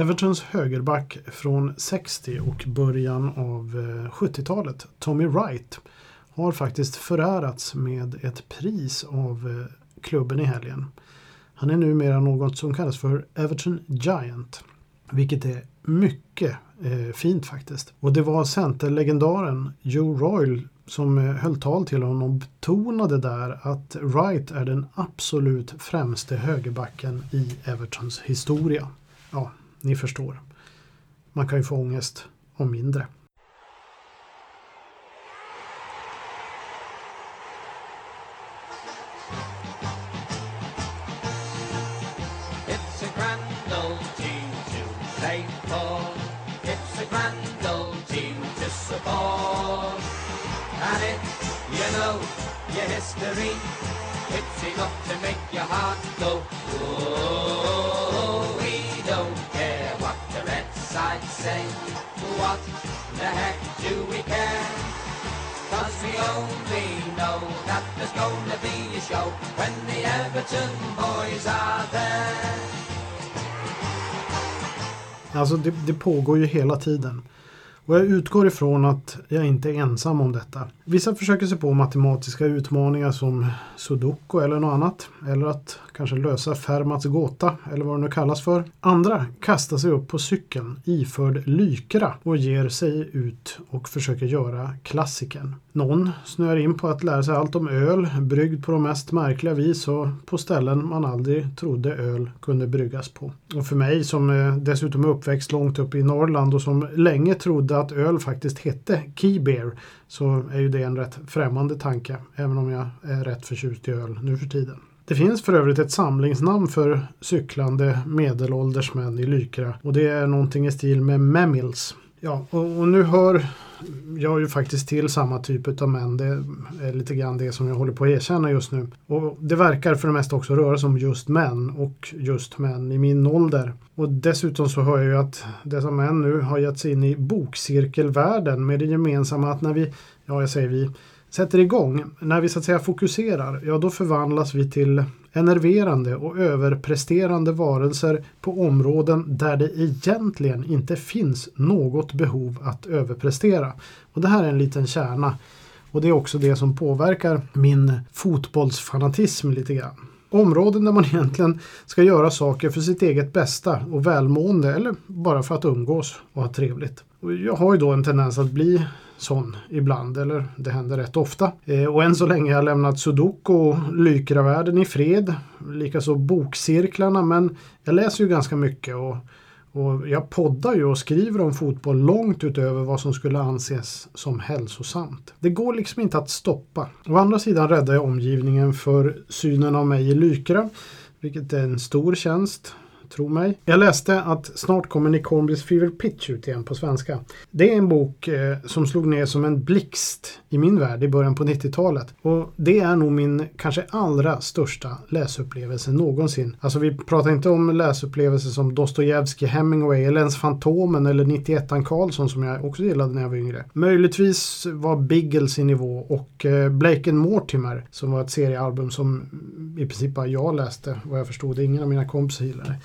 Evertons högerback från 60 och början av eh, 70-talet, Tommy Wright, har faktiskt förärats med ett pris av eh, klubben i helgen. Han är numera något som kallas för Everton Giant. Vilket är mycket eh, fint faktiskt. Och det var centerlegendaren Joe Royal som eh, höll tal till honom och betonade där att Wright är den absolut främste högerbacken i Evertons historia. Ja, ni förstår. Man kan ju få ångest om mindre. history. It's enough we know that there's gonna be a show when the Everton boys are there. Alltså det, det pågår ju hela tiden. Och jag utgår ifrån att jag inte är ensam om detta. Vissa försöker sig på matematiska utmaningar som sudoku eller något annat. Eller att kanske lösa Fermats gåta eller vad det nu kallas för. Andra kastar sig upp på cykeln iförd lykra och ger sig ut och försöker göra klassiken. Någon snöar in på att lära sig allt om öl, bryggd på de mest märkliga vis och på ställen man aldrig trodde öl kunde bryggas på. Och för mig som eh, dessutom är uppväxt långt upp i Norrland och som länge trodde att öl faktiskt hette Key Bear så är ju det en rätt främmande tanke, även om jag är rätt förtjust i öl nu för tiden. Det finns för övrigt ett samlingsnamn för cyklande medelålders män i Lykra och det är någonting i stil med Memills. Ja, och, och, nu hör jag ju faktiskt till samma typ av män. Det är lite grann det som jag håller på att erkänna just nu. Och det verkar för det mesta också röra sig om just män och just män i min ålder. Och dessutom så hör jag ju att dessa män nu har gett sig in i bokcirkelvärlden med det gemensamma att när vi, ja jag säger vi, sätter igång, när vi så att säga fokuserar, ja då förvandlas vi till enerverande och överpresterande varelser på områden där det egentligen inte finns något behov att överprestera. Och Det här är en liten kärna och det är också det som påverkar min fotbollsfanatism lite grann. Områden där man egentligen ska göra saker för sitt eget bästa och välmående eller bara för att umgås och ha trevligt. Och jag har ju då en tendens att bli sån ibland, eller det händer rätt ofta. Eh, och än så länge har jag lämnat sudoku och lykravärlden i fred. Likaså bokcirklarna, men jag läser ju ganska mycket och, och jag poddar ju och skriver om fotboll långt utöver vad som skulle anses som hälsosamt. Det går liksom inte att stoppa. Å andra sidan räddar jag omgivningen för synen av mig i Lykra, vilket är en stor tjänst tro mig. Jag läste att snart kommer Nick Hornbys Fever Pitch ut igen på svenska. Det är en bok eh, som slog ner som en blixt i min värld i början på 90-talet. Och det är nog min kanske allra största läsupplevelse någonsin. Alltså vi pratar inte om läsupplevelser som Dostojevskij, Hemingway eller ens Fantomen eller 91an Karlsson som jag också gillade när jag var yngre. Möjligtvis var Biggles i nivå och eh, Blake and Mortimer som var ett seriealbum som i princip bara jag läste vad jag förstod. Ingen av mina kompisar gillade.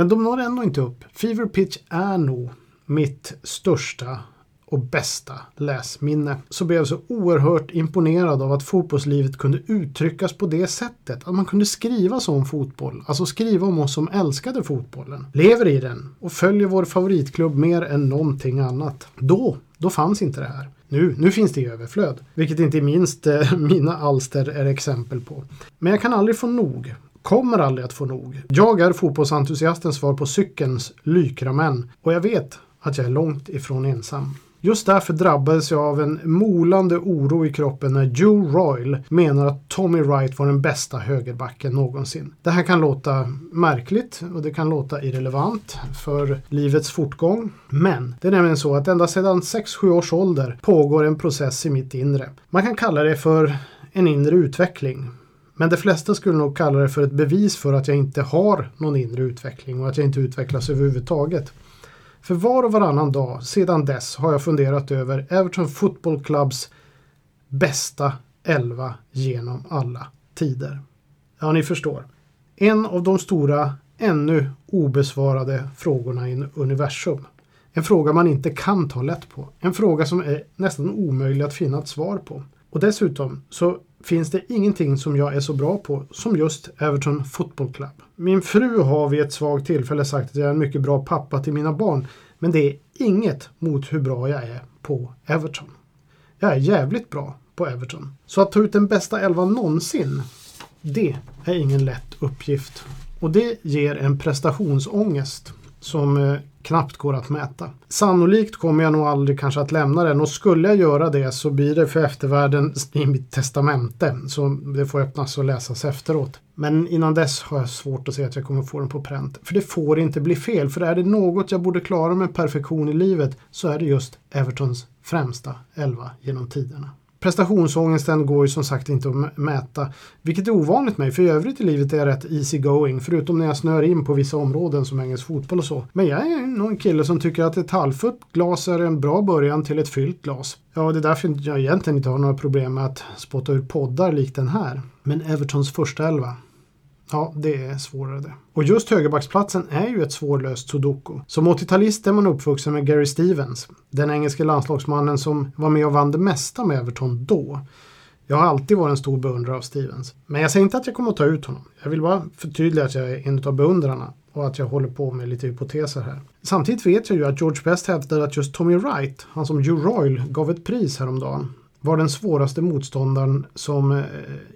Men de når ändå inte upp. Fever Pitch är nog mitt största och bästa läsminne. Så blev jag så oerhört imponerad av att fotbollslivet kunde uttryckas på det sättet. Att man kunde skriva så om fotboll. Alltså skriva om oss som älskade fotbollen. Lever i den och följer vår favoritklubb mer än någonting annat. Då, då fanns inte det här. Nu, nu finns det i överflöd, vilket inte minst eh, mina alster är exempel på. Men jag kan aldrig få nog kommer aldrig att få nog. Jag är fotbollsentusiastens svar på cykelns lykramän och jag vet att jag är långt ifrån ensam. Just därför drabbades jag av en molande oro i kroppen när Joe Royal menar att Tommy Wright var den bästa högerbacken någonsin. Det här kan låta märkligt och det kan låta irrelevant för livets fortgång. Men det är nämligen så att ända sedan 6-7 års ålder pågår en process i mitt inre. Man kan kalla det för en inre utveckling. Men de flesta skulle nog kalla det för ett bevis för att jag inte har någon inre utveckling och att jag inte utvecklas överhuvudtaget. För var och varannan dag sedan dess har jag funderat över Everton Football Clubs bästa elva genom alla tider. Ja, ni förstår. En av de stora, ännu obesvarade frågorna i universum. En fråga man inte kan ta lätt på. En fråga som är nästan omöjlig att finna ett svar på. Och dessutom så finns det ingenting som jag är så bra på som just Everton Football Club. Min fru har vid ett svagt tillfälle sagt att jag är en mycket bra pappa till mina barn. Men det är inget mot hur bra jag är på Everton. Jag är jävligt bra på Everton. Så att ta ut den bästa elvan någonsin, det är ingen lätt uppgift. Och det ger en prestationsångest som eh, knappt går att mäta. Sannolikt kommer jag nog aldrig kanske att lämna den och skulle jag göra det så blir det för eftervärlden i mitt testamente. Så det får öppnas och läsas efteråt. Men innan dess har jag svårt att se att jag kommer få den på pränt. För det får inte bli fel. För är det något jag borde klara med perfektion i livet så är det just Evertons främsta elva genom tiderna. Prestationsångesten går ju som sagt inte att mäta, vilket är ovanligt mig, för i övrigt i livet är jag rätt easy going, förutom när jag snör in på vissa områden som engelsk fotboll och så. Men jag är nog en kille som tycker att ett halvfullt glas är en bra början till ett fyllt glas. Ja, det är därför jag egentligen inte har några problem med att spotta ur poddar likt den här. Men Evertons första elva, Ja, det är svårare det. Och just högerbacksplatsen är ju ett svårlöst sudoku. Som 80-talist är man uppvuxen med Gary Stevens, den engelske landslagsmannen som var med och vann det mesta med Everton då. Jag har alltid varit en stor beundrare av Stevens. Men jag säger inte att jag kommer att ta ut honom. Jag vill bara förtydliga att jag är en av beundrarna och att jag håller på med lite hypoteser här. Samtidigt vet jag ju att George Best hävdade att just Tommy Wright, han som Joe Royal gav ett pris häromdagen, var den svåraste motståndaren som eh,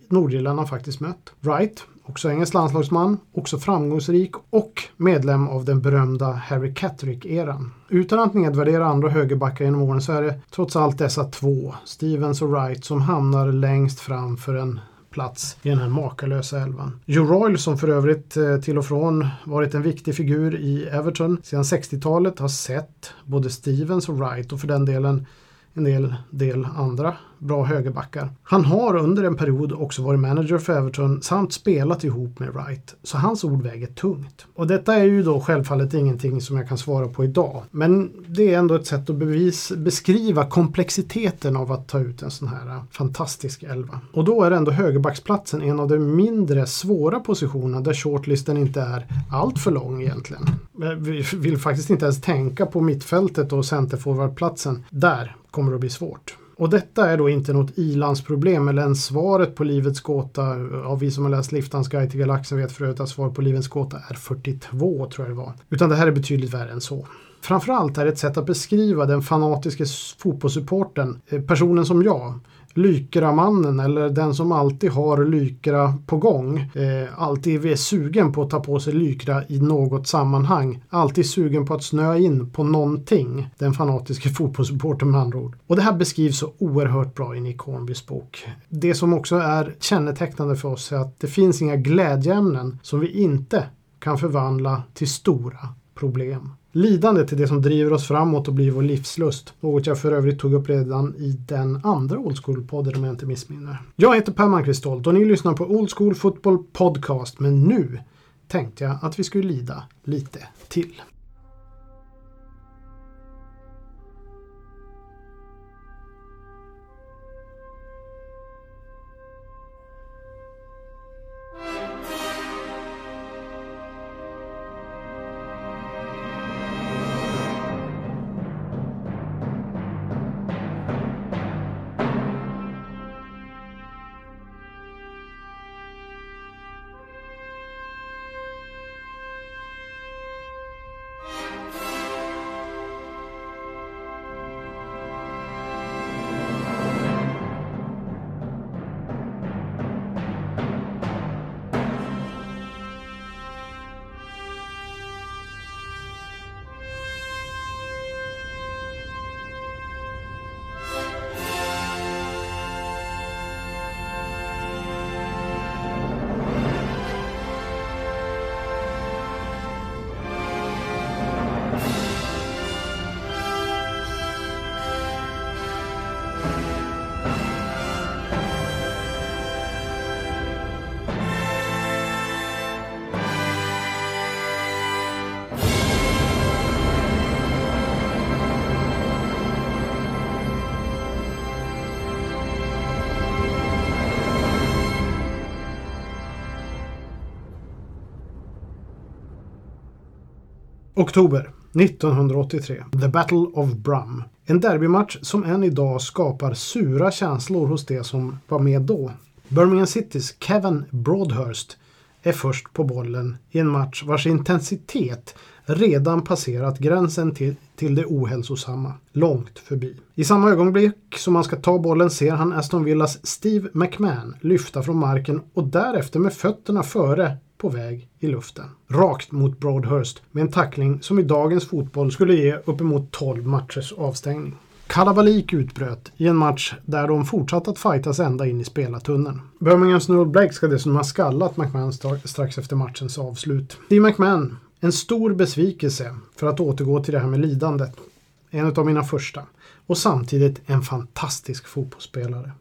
Nordirländarna faktiskt mött. Wright också engelsk landslagsman, också framgångsrik och medlem av den berömda Harry Catterick-eran. Utan att nedvärdera andra högerbackar genom åren så är det trots allt dessa två, Stevens och Wright, som hamnar längst fram för en plats i den här makalösa elvan. Joe Royle som för övrigt eh, till och från varit en viktig figur i Everton sedan 60-talet har sett både Stevens och Wright och för den delen en del, del andra bra högerbackar. Han har under en period också varit manager för Everton samt spelat ihop med Wright, så hans ord väger tungt. Och detta är ju då självfallet ingenting som jag kan svara på idag, men det är ändå ett sätt att bevis, beskriva komplexiteten av att ta ut en sån här äh, fantastisk elva. Och då är ändå högerbacksplatsen en av de mindre svåra positionerna där shortlisten inte är allt för lång egentligen. Eh, vi vill faktiskt inte ens tänka på mittfältet och centerforwardplatsen. Där kommer det att bli svårt. Och detta är då inte något ilandsproblem eller ens svaret på livets gåta. Av vi som har läst Liftans guide till galaxen vet förut att svaret på livets gåta är 42 tror jag det var. Utan det här är betydligt värre än så. Framförallt är det ett sätt att beskriva den fanatiske fotbollssupporten, eh, personen som jag, Lykramannen eller den som alltid har Lykra på gång. Eh, alltid är sugen på att ta på sig Lykra i något sammanhang. Alltid sugen på att snöa in på någonting. Den fanatiska fotbollssupporten med andra ord. Och det här beskrivs så oerhört bra i Nick Hornbys bok. Det som också är kännetecknande för oss är att det finns inga glädjeämnen som vi inte kan förvandla till stora problem. Lidande till det som driver oss framåt och blir vår livslust. Något jag för övrigt tog upp redan i den andra Old School-podden om jag inte missminner. Jag heter Per Malmqvist och ni lyssnar på Old School Football Podcast men nu tänkte jag att vi skulle lida lite till. Oktober 1983. The Battle of Brum. En derbymatch som än idag skapar sura känslor hos de som var med då. Birmingham Citys Kevin Broadhurst är först på bollen i en match vars intensitet redan passerat gränsen till, till det ohälsosamma. Långt förbi. I samma ögonblick som han ska ta bollen ser han Aston Villas Steve McMahon lyfta från marken och därefter med fötterna före på väg i luften. Rakt mot Broadhurst med en tackling som i dagens fotboll skulle ge uppemot 12 matchers avstängning. Kalabalik utbröt i en match där de fortsatte att fightas ända in i spelartunneln. Birminghams Noel Blake ska dessutom ha skallat McMahon strax efter matchens avslut. Steve McMahon, en stor besvikelse för att återgå till det här med lidandet. En av mina första. Och samtidigt en fantastisk fotbollsspelare.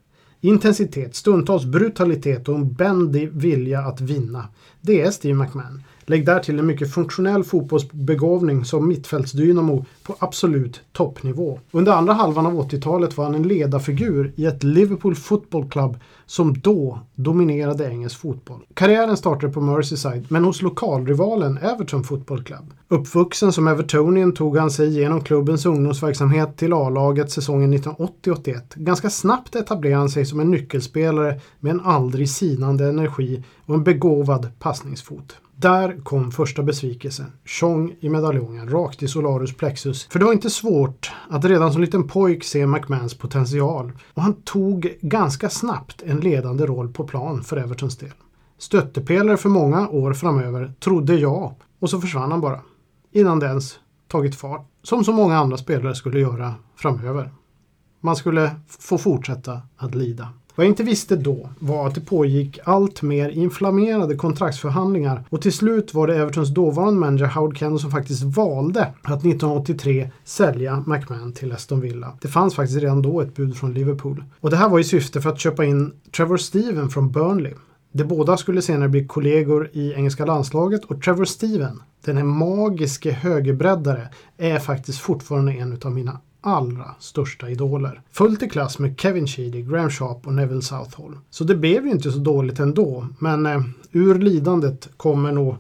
Intensitet, stundtals brutalitet och en bändig vilja att vinna. Det är Steve McMahon. Lägg där till en mycket funktionell fotbollsbegåvning som mittfältsdynamo på absolut toppnivå. Under andra halvan av 80-talet var han en ledarfigur i ett Liverpool Football Club som då dominerade engelsk fotboll. Karriären startade på Merseyside men hos lokalrivalen Everton Football Club. Uppvuxen som Evertonian tog han sig genom klubbens ungdomsverksamhet till A-laget säsongen 1980-81. Ganska snabbt etablerade han sig som en nyckelspelare med en aldrig sinande energi och en begåvad passningsfot. Där kom första besvikelsen. Tjong i medaljongen, rakt i Solarus plexus. För det var inte svårt att redan som liten pojk se McMahons potential. Och han tog ganska snabbt en ledande roll på plan för Evertons del. Stöttepelare för många år framöver, trodde jag. Och så försvann han bara. Innan det ens tagit fart. Som så många andra spelare skulle göra framöver. Man skulle få fortsätta att lida. Vad jag inte visste då var att det pågick allt mer inflammerade kontraktsförhandlingar och till slut var det Evertons dåvarande manager Howard Kendall som faktiskt valde att 1983 sälja McMahon till Aston Villa. Det fanns faktiskt redan då ett bud från Liverpool. Och det här var i syfte för att köpa in Trevor Steven från Burnley. De båda skulle senare bli kollegor i engelska landslaget och Trevor Steven, den här magiske högerbreddare, är faktiskt fortfarande en av mina allra största idoler. Fullt i klass med Kevin Sheedy, Graham Sharp och Neville Southall. Så det blev ju inte så dåligt ändå, men eh, ur lidandet kommer nog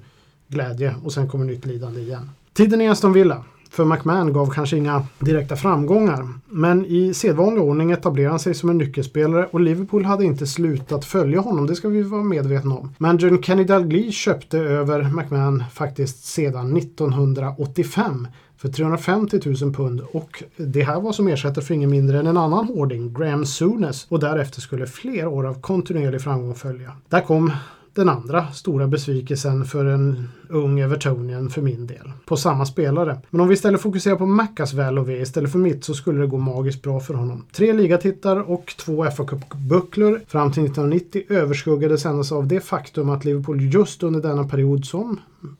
glädje och sen kommer nytt lidande igen. Tiden i Aston Villa för McMahon gav kanske inga direkta framgångar. Men i sedvanlig ordning etablerade han sig som en nyckelspelare och Liverpool hade inte slutat följa honom, det ska vi vara medvetna om. Managern Kenny Dalglish köpte över McMahon faktiskt sedan 1985 för 350 000 pund och det här var som ersättare för ingen mindre än en annan hårding, Graham Souness och därefter skulle fler år av kontinuerlig framgång följa. Där kom den andra stora besvikelsen för en ung Evertonian för min del. På samma spelare. Men om vi istället fokuserar på Mackas väl och ve istället för mitt så skulle det gå magiskt bra för honom. Tre ligatitlar och två fa Cup-bucklor fram till 1990 överskuggades endast alltså av det faktum att Liverpool just under denna period som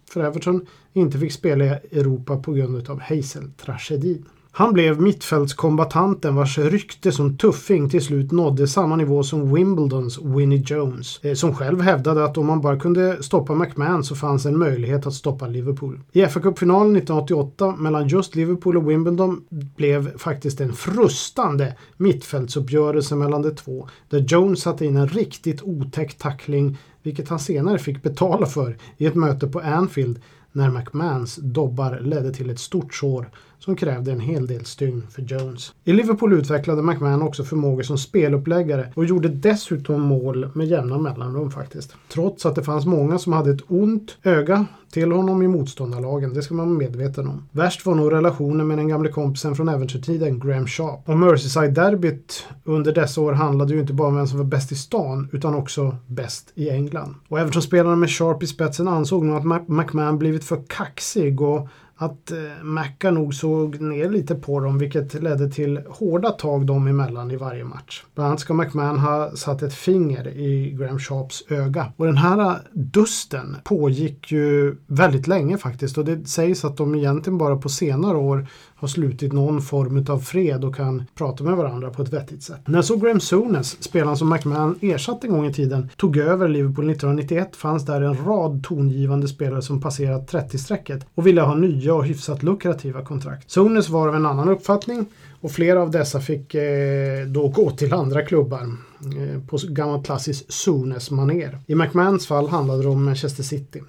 för Everton inte fick spela i Europa på grund av Hazel-tragedin. Han blev mittfältskombatanten vars rykte som tuffing till slut nådde samma nivå som Wimbledons Winnie Jones. Eh, som själv hävdade att om man bara kunde stoppa McMahon så fanns en möjlighet att stoppa Liverpool. I FA-cupfinalen 1988 mellan just Liverpool och Wimbledon blev faktiskt en frustande mittfältsuppgörelse mellan de två. Där Jones satte in en riktigt otäck tackling vilket han senare fick betala för i ett möte på Anfield när McMahons dobbar ledde till ett stort sår som krävde en hel del stygn för Jones. I Liverpool utvecklade McMahon också förmågor som speluppläggare och gjorde dessutom mål med jämna mellanrum faktiskt. Trots att det fanns många som hade ett ont öga till honom i motståndarlagen, det ska man vara medveten om. Värst var nog relationen med den gamle kompisen från äventyrtiden, Graham Sharp. Och Merseyside-derbyt under dessa år handlade ju inte bara om vem som var bäst i stan, utan också bäst i England. Och Everton-spelarna med Sharp i spetsen ansåg nog att McMahon blivit för kaxig och att eh, Macca nog såg ner lite på dem vilket ledde till hårda tag dem emellan i varje match. Bland annat ska McMahon ha satt ett finger i Graham Sharps öga. Och den här eh, dusten pågick ju väldigt länge faktiskt och det sägs att de egentligen bara på senare år har slutit någon form av fred och kan prata med varandra på ett vettigt sätt. När så Graham Souness, spelaren som McMahon ersatte en gång i tiden, tog över Liverpool 1991 fanns där en rad tongivande spelare som passerat 30-strecket och ville ha nya och hyfsat lukrativa kontrakt. Souness var av en annan uppfattning och flera av dessa fick eh, då gå till andra klubbar eh, på gammalt klassiskt Souness-manér. I McMahons fall handlade det om Manchester City.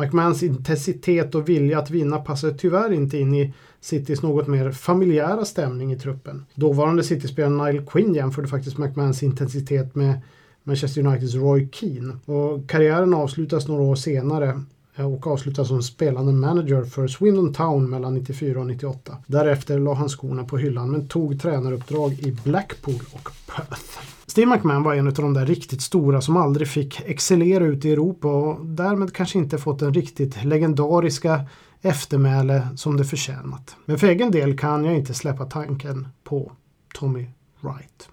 McMahons intensitet och vilja att vinna passade tyvärr inte in i Citys något mer familjära stämning i truppen. Dåvarande City-spelaren Nile Quinn jämförde faktiskt McMahons intensitet med Manchester Uniteds Roy Keane. Och karriären avslutas några år senare eh, och avslutas som spelande manager för Swindon Town mellan 94 och 98. Därefter la han skorna på hyllan men tog tränaruppdrag i Blackpool och Perth. Steve McMahon var en av de där riktigt stora som aldrig fick excellera ute i Europa och därmed kanske inte fått den riktigt legendariska eftermäle som det förtjänat. Men för egen del kan jag inte släppa tanken på Tommy Wright.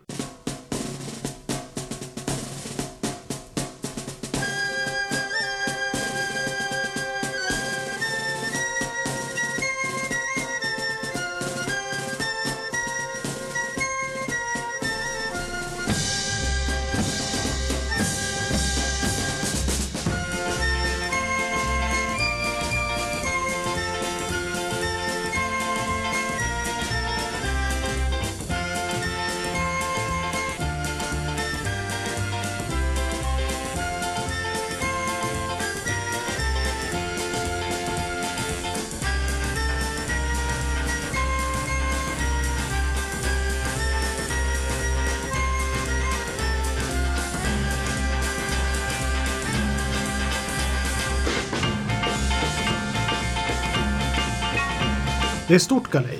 Det är stort galej.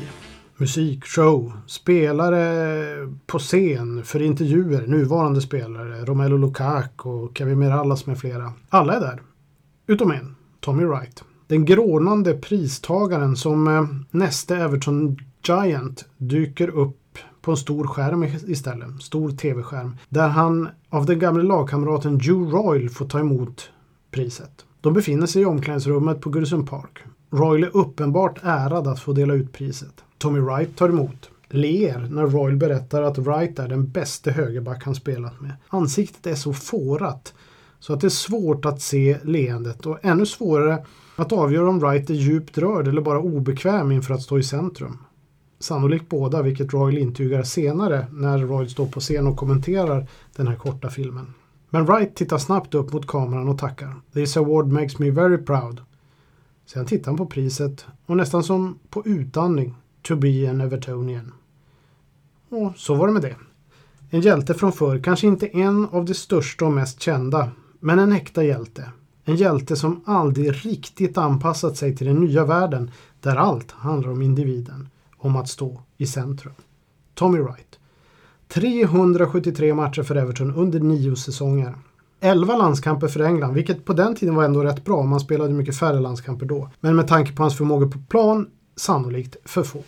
Musik, show, spelare på scen för intervjuer, nuvarande spelare, Romelu Lukaku och Kevin Mirallas med flera. Alla är där. Utom en, Tommy Wright. Den grånande pristagaren som eh, näste Everton Giant dyker upp på en stor skärm istället. Stor tv-skärm. Där han av den gamle lagkamraten Joe Royal får ta emot priset. De befinner sig i omklädningsrummet på Goodison Park. Royal är uppenbart ärad att få dela ut priset. Tommy Wright tar emot, ler när Royal berättar att Wright är den bästa högerback han spelat med. Ansiktet är så fårat så att det är svårt att se leendet och ännu svårare att avgöra om Wright är djupt rörd eller bara obekväm inför att stå i centrum. Sannolikt båda, vilket Royal intygar senare när Royal står på scen och kommenterar den här korta filmen. Men Wright tittar snabbt upp mot kameran och tackar. This award makes me very proud. Sen tittade han på priset och nästan som på utandning To be an Evertonian. Och så var det med det. En hjälte från förr, kanske inte en av de största och mest kända, men en äkta hjälte. En hjälte som aldrig riktigt anpassat sig till den nya världen där allt handlar om individen, om att stå i centrum. Tommy Wright. 373 matcher för Everton under nio säsonger. 11 landskamper för England, vilket på den tiden var ändå rätt bra. Man spelade mycket färre landskamper då. Men med tanke på hans förmåga på plan, sannolikt för få.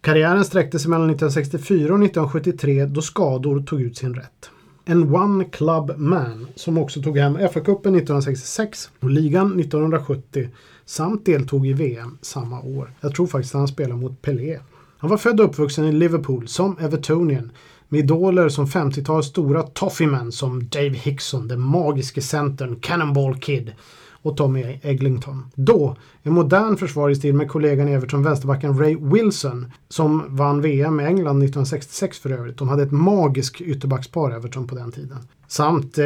Karriären sträckte sig mellan 1964 och 1973 då skador tog ut sin rätt. En One Club Man som också tog hem FA-cupen 1966 och ligan 1970 samt deltog i VM samma år. Jag tror faktiskt att han spelade mot Pelé. Han var född och uppvuxen i Liverpool som Evertonian med idoler som 50-talets stora Toffeemen som Dave Hickson, den magiske centern, Cannonball Kid och Tommy Eglinton. Då en modern försvar i stil med kollegan i Everton, vänsterbacken Ray Wilson, som vann VM med England 1966 för övrigt. De hade ett magiskt ytterbackspar Everton på den tiden. Samt, eh,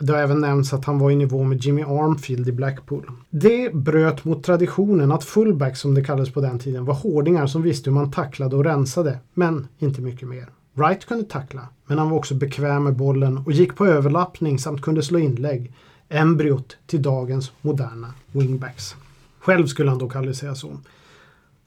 det har även nämnts att han var i nivå med Jimmy Armfield i Blackpool. Det bröt mot traditionen att fullbacks, som det kallades på den tiden, var hårdingar som visste hur man tacklade och rensade, men inte mycket mer. Wright kunde tackla, men han var också bekväm med bollen och gick på överlappning samt kunde slå inlägg. Embryot till dagens moderna wingbacks. Själv skulle han dock aldrig säga så.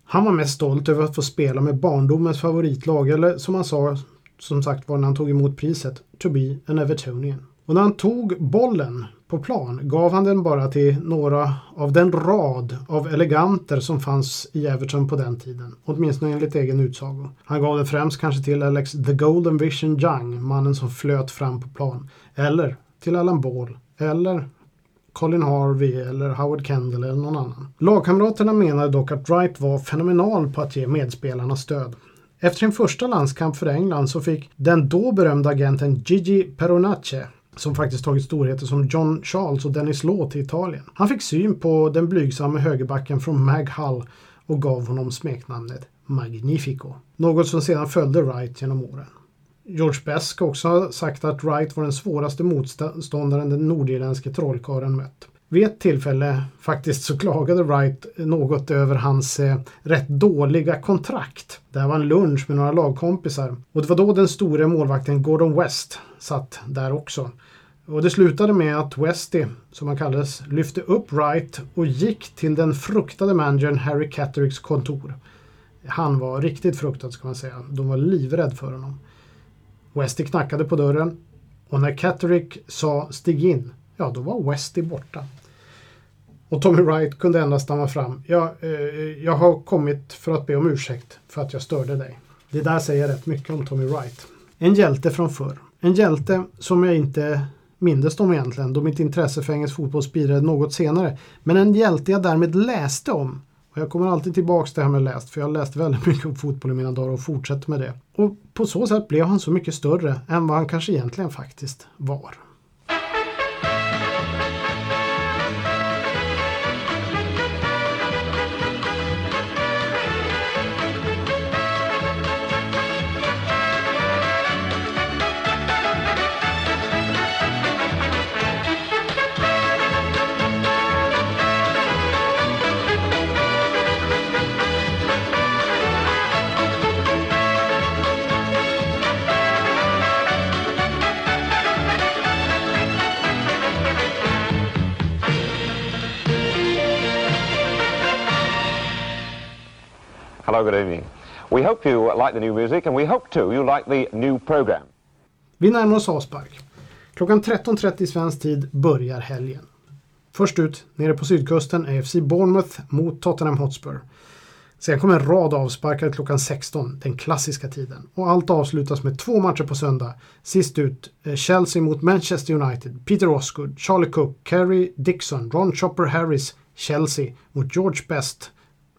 Han var mest stolt över att få spela med barndomens favoritlag, eller som han sa, som sagt var när han tog emot priset, to be an Evertonian. Och när han tog bollen på plan gav han den bara till några av den rad av eleganter som fanns i Everton på den tiden. Åtminstone enligt egen utsago. Han gav den främst kanske till Alex The Golden Vision Young, mannen som flöt fram på plan. Eller till Alan Ball. Eller Colin Harvey eller Howard Kendall eller någon annan. Lagkamraterna menade dock att Wright var fenomenal på att ge medspelarna stöd. Efter sin första landskamp för England så fick den då berömda agenten Gigi Peronace som faktiskt tagit storheter som John Charles och Dennis Law till Italien. Han fick syn på den blygsamme högerbacken från Mag Hull och gav honom smeknamnet Magnifico. Något som sedan följde Wright genom åren. George Best ska också ha sagt att Wright var den svåraste motståndaren den nordirländske trollkarlen mött. Vid ett tillfälle faktiskt så klagade Wright något över hans eh, rätt dåliga kontrakt. Det här var en lunch med några lagkompisar och det var då den store målvakten Gordon West satt där också. Och det slutade med att Westy, som han kallades, lyfte upp Wright och gick till den fruktade managern Harry Cattericks kontor. Han var riktigt fruktad ska man säga. De var livrädd för honom. Westy knackade på dörren och när Catterick sa stig in, ja då var Westy borta. Och Tommy Wright kunde endast stanna fram. Jag, eh, jag har kommit för att be om ursäkt för att jag störde dig. Det där säger rätt mycket om Tommy Wright. En hjälte från förr. En hjälte som jag inte mindes dem egentligen då mitt intresse för engelsk fotboll spirade något senare. Men en hjälte jag därmed läste om. Och jag kommer alltid tillbaks till det här med läst för jag har läst väldigt mycket om fotboll i mina dagar och fortsätter med det. Och på så sätt blev han så mycket större än vad han kanske egentligen faktiskt var. Hello, good evening. We hope you like the new music and we hope too you like the new program. Vi närmar oss avspark. Klockan 13.30 svensk tid börjar helgen. Först ut, nere på sydkusten, AFC Bournemouth mot Tottenham Hotspur. Sen kommer en rad avsparkar klockan 16, den klassiska tiden. Och allt avslutas med två matcher på söndag. Sist ut eh, Chelsea mot Manchester United, Peter Osgood, Charlie Cook, Kerry Dixon, Ron Chopper Harris, Chelsea mot George Best,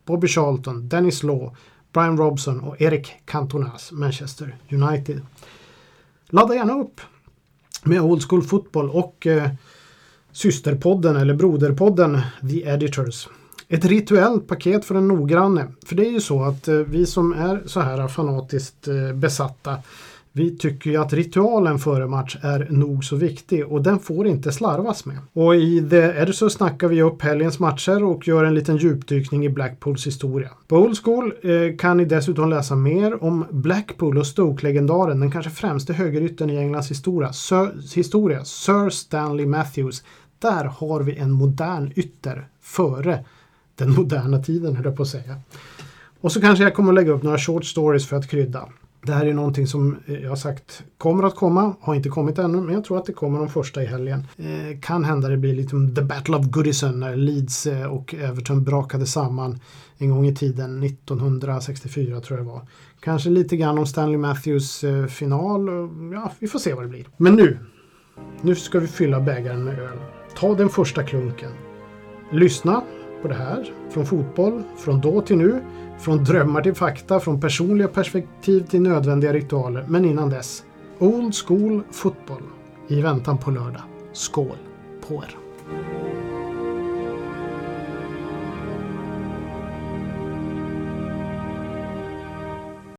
Bobby Charlton, Dennis Law, Brian Robson och Eric Cantonas, Manchester United. Ladda gärna upp med Old School Football och eh, systerpodden eller broderpodden The Editors. Ett rituellt paket för den noggranne. För det är ju så att eh, vi som är så här fanatiskt eh, besatta vi tycker ju att ritualen före match är nog så viktig och den får inte slarvas med. Och i The Edge så snackar vi upp helgens matcher och gör en liten djupdykning i Blackpools historia. På Old School eh, kan ni dessutom läsa mer om Blackpool och Stoke-legendaren, den kanske främste högerytten i Englands historia, Sir, historia, Sir Stanley Matthews. Där har vi en modern ytter före den moderna tiden, höll jag på att säga. Och så kanske jag kommer att lägga upp några short stories för att krydda. Det här är någonting som eh, jag har sagt kommer att komma, har inte kommit ännu, men jag tror att det kommer de första i helgen. Eh, kan hända det blir lite the battle of Goodison när Leeds eh, och Everton brakade samman en gång i tiden, 1964 tror jag det var. Kanske lite grann om Stanley Matthews eh, final, ja vi får se vad det blir. Men nu, nu ska vi fylla bägaren med öl. Ta den första klunken. Lyssna på det här från fotboll, från då till nu från drömmar till fakta, från personliga perspektiv till nödvändiga ritualer. Men innan dess, Old School Fotboll i väntan på lördag. Skål på er!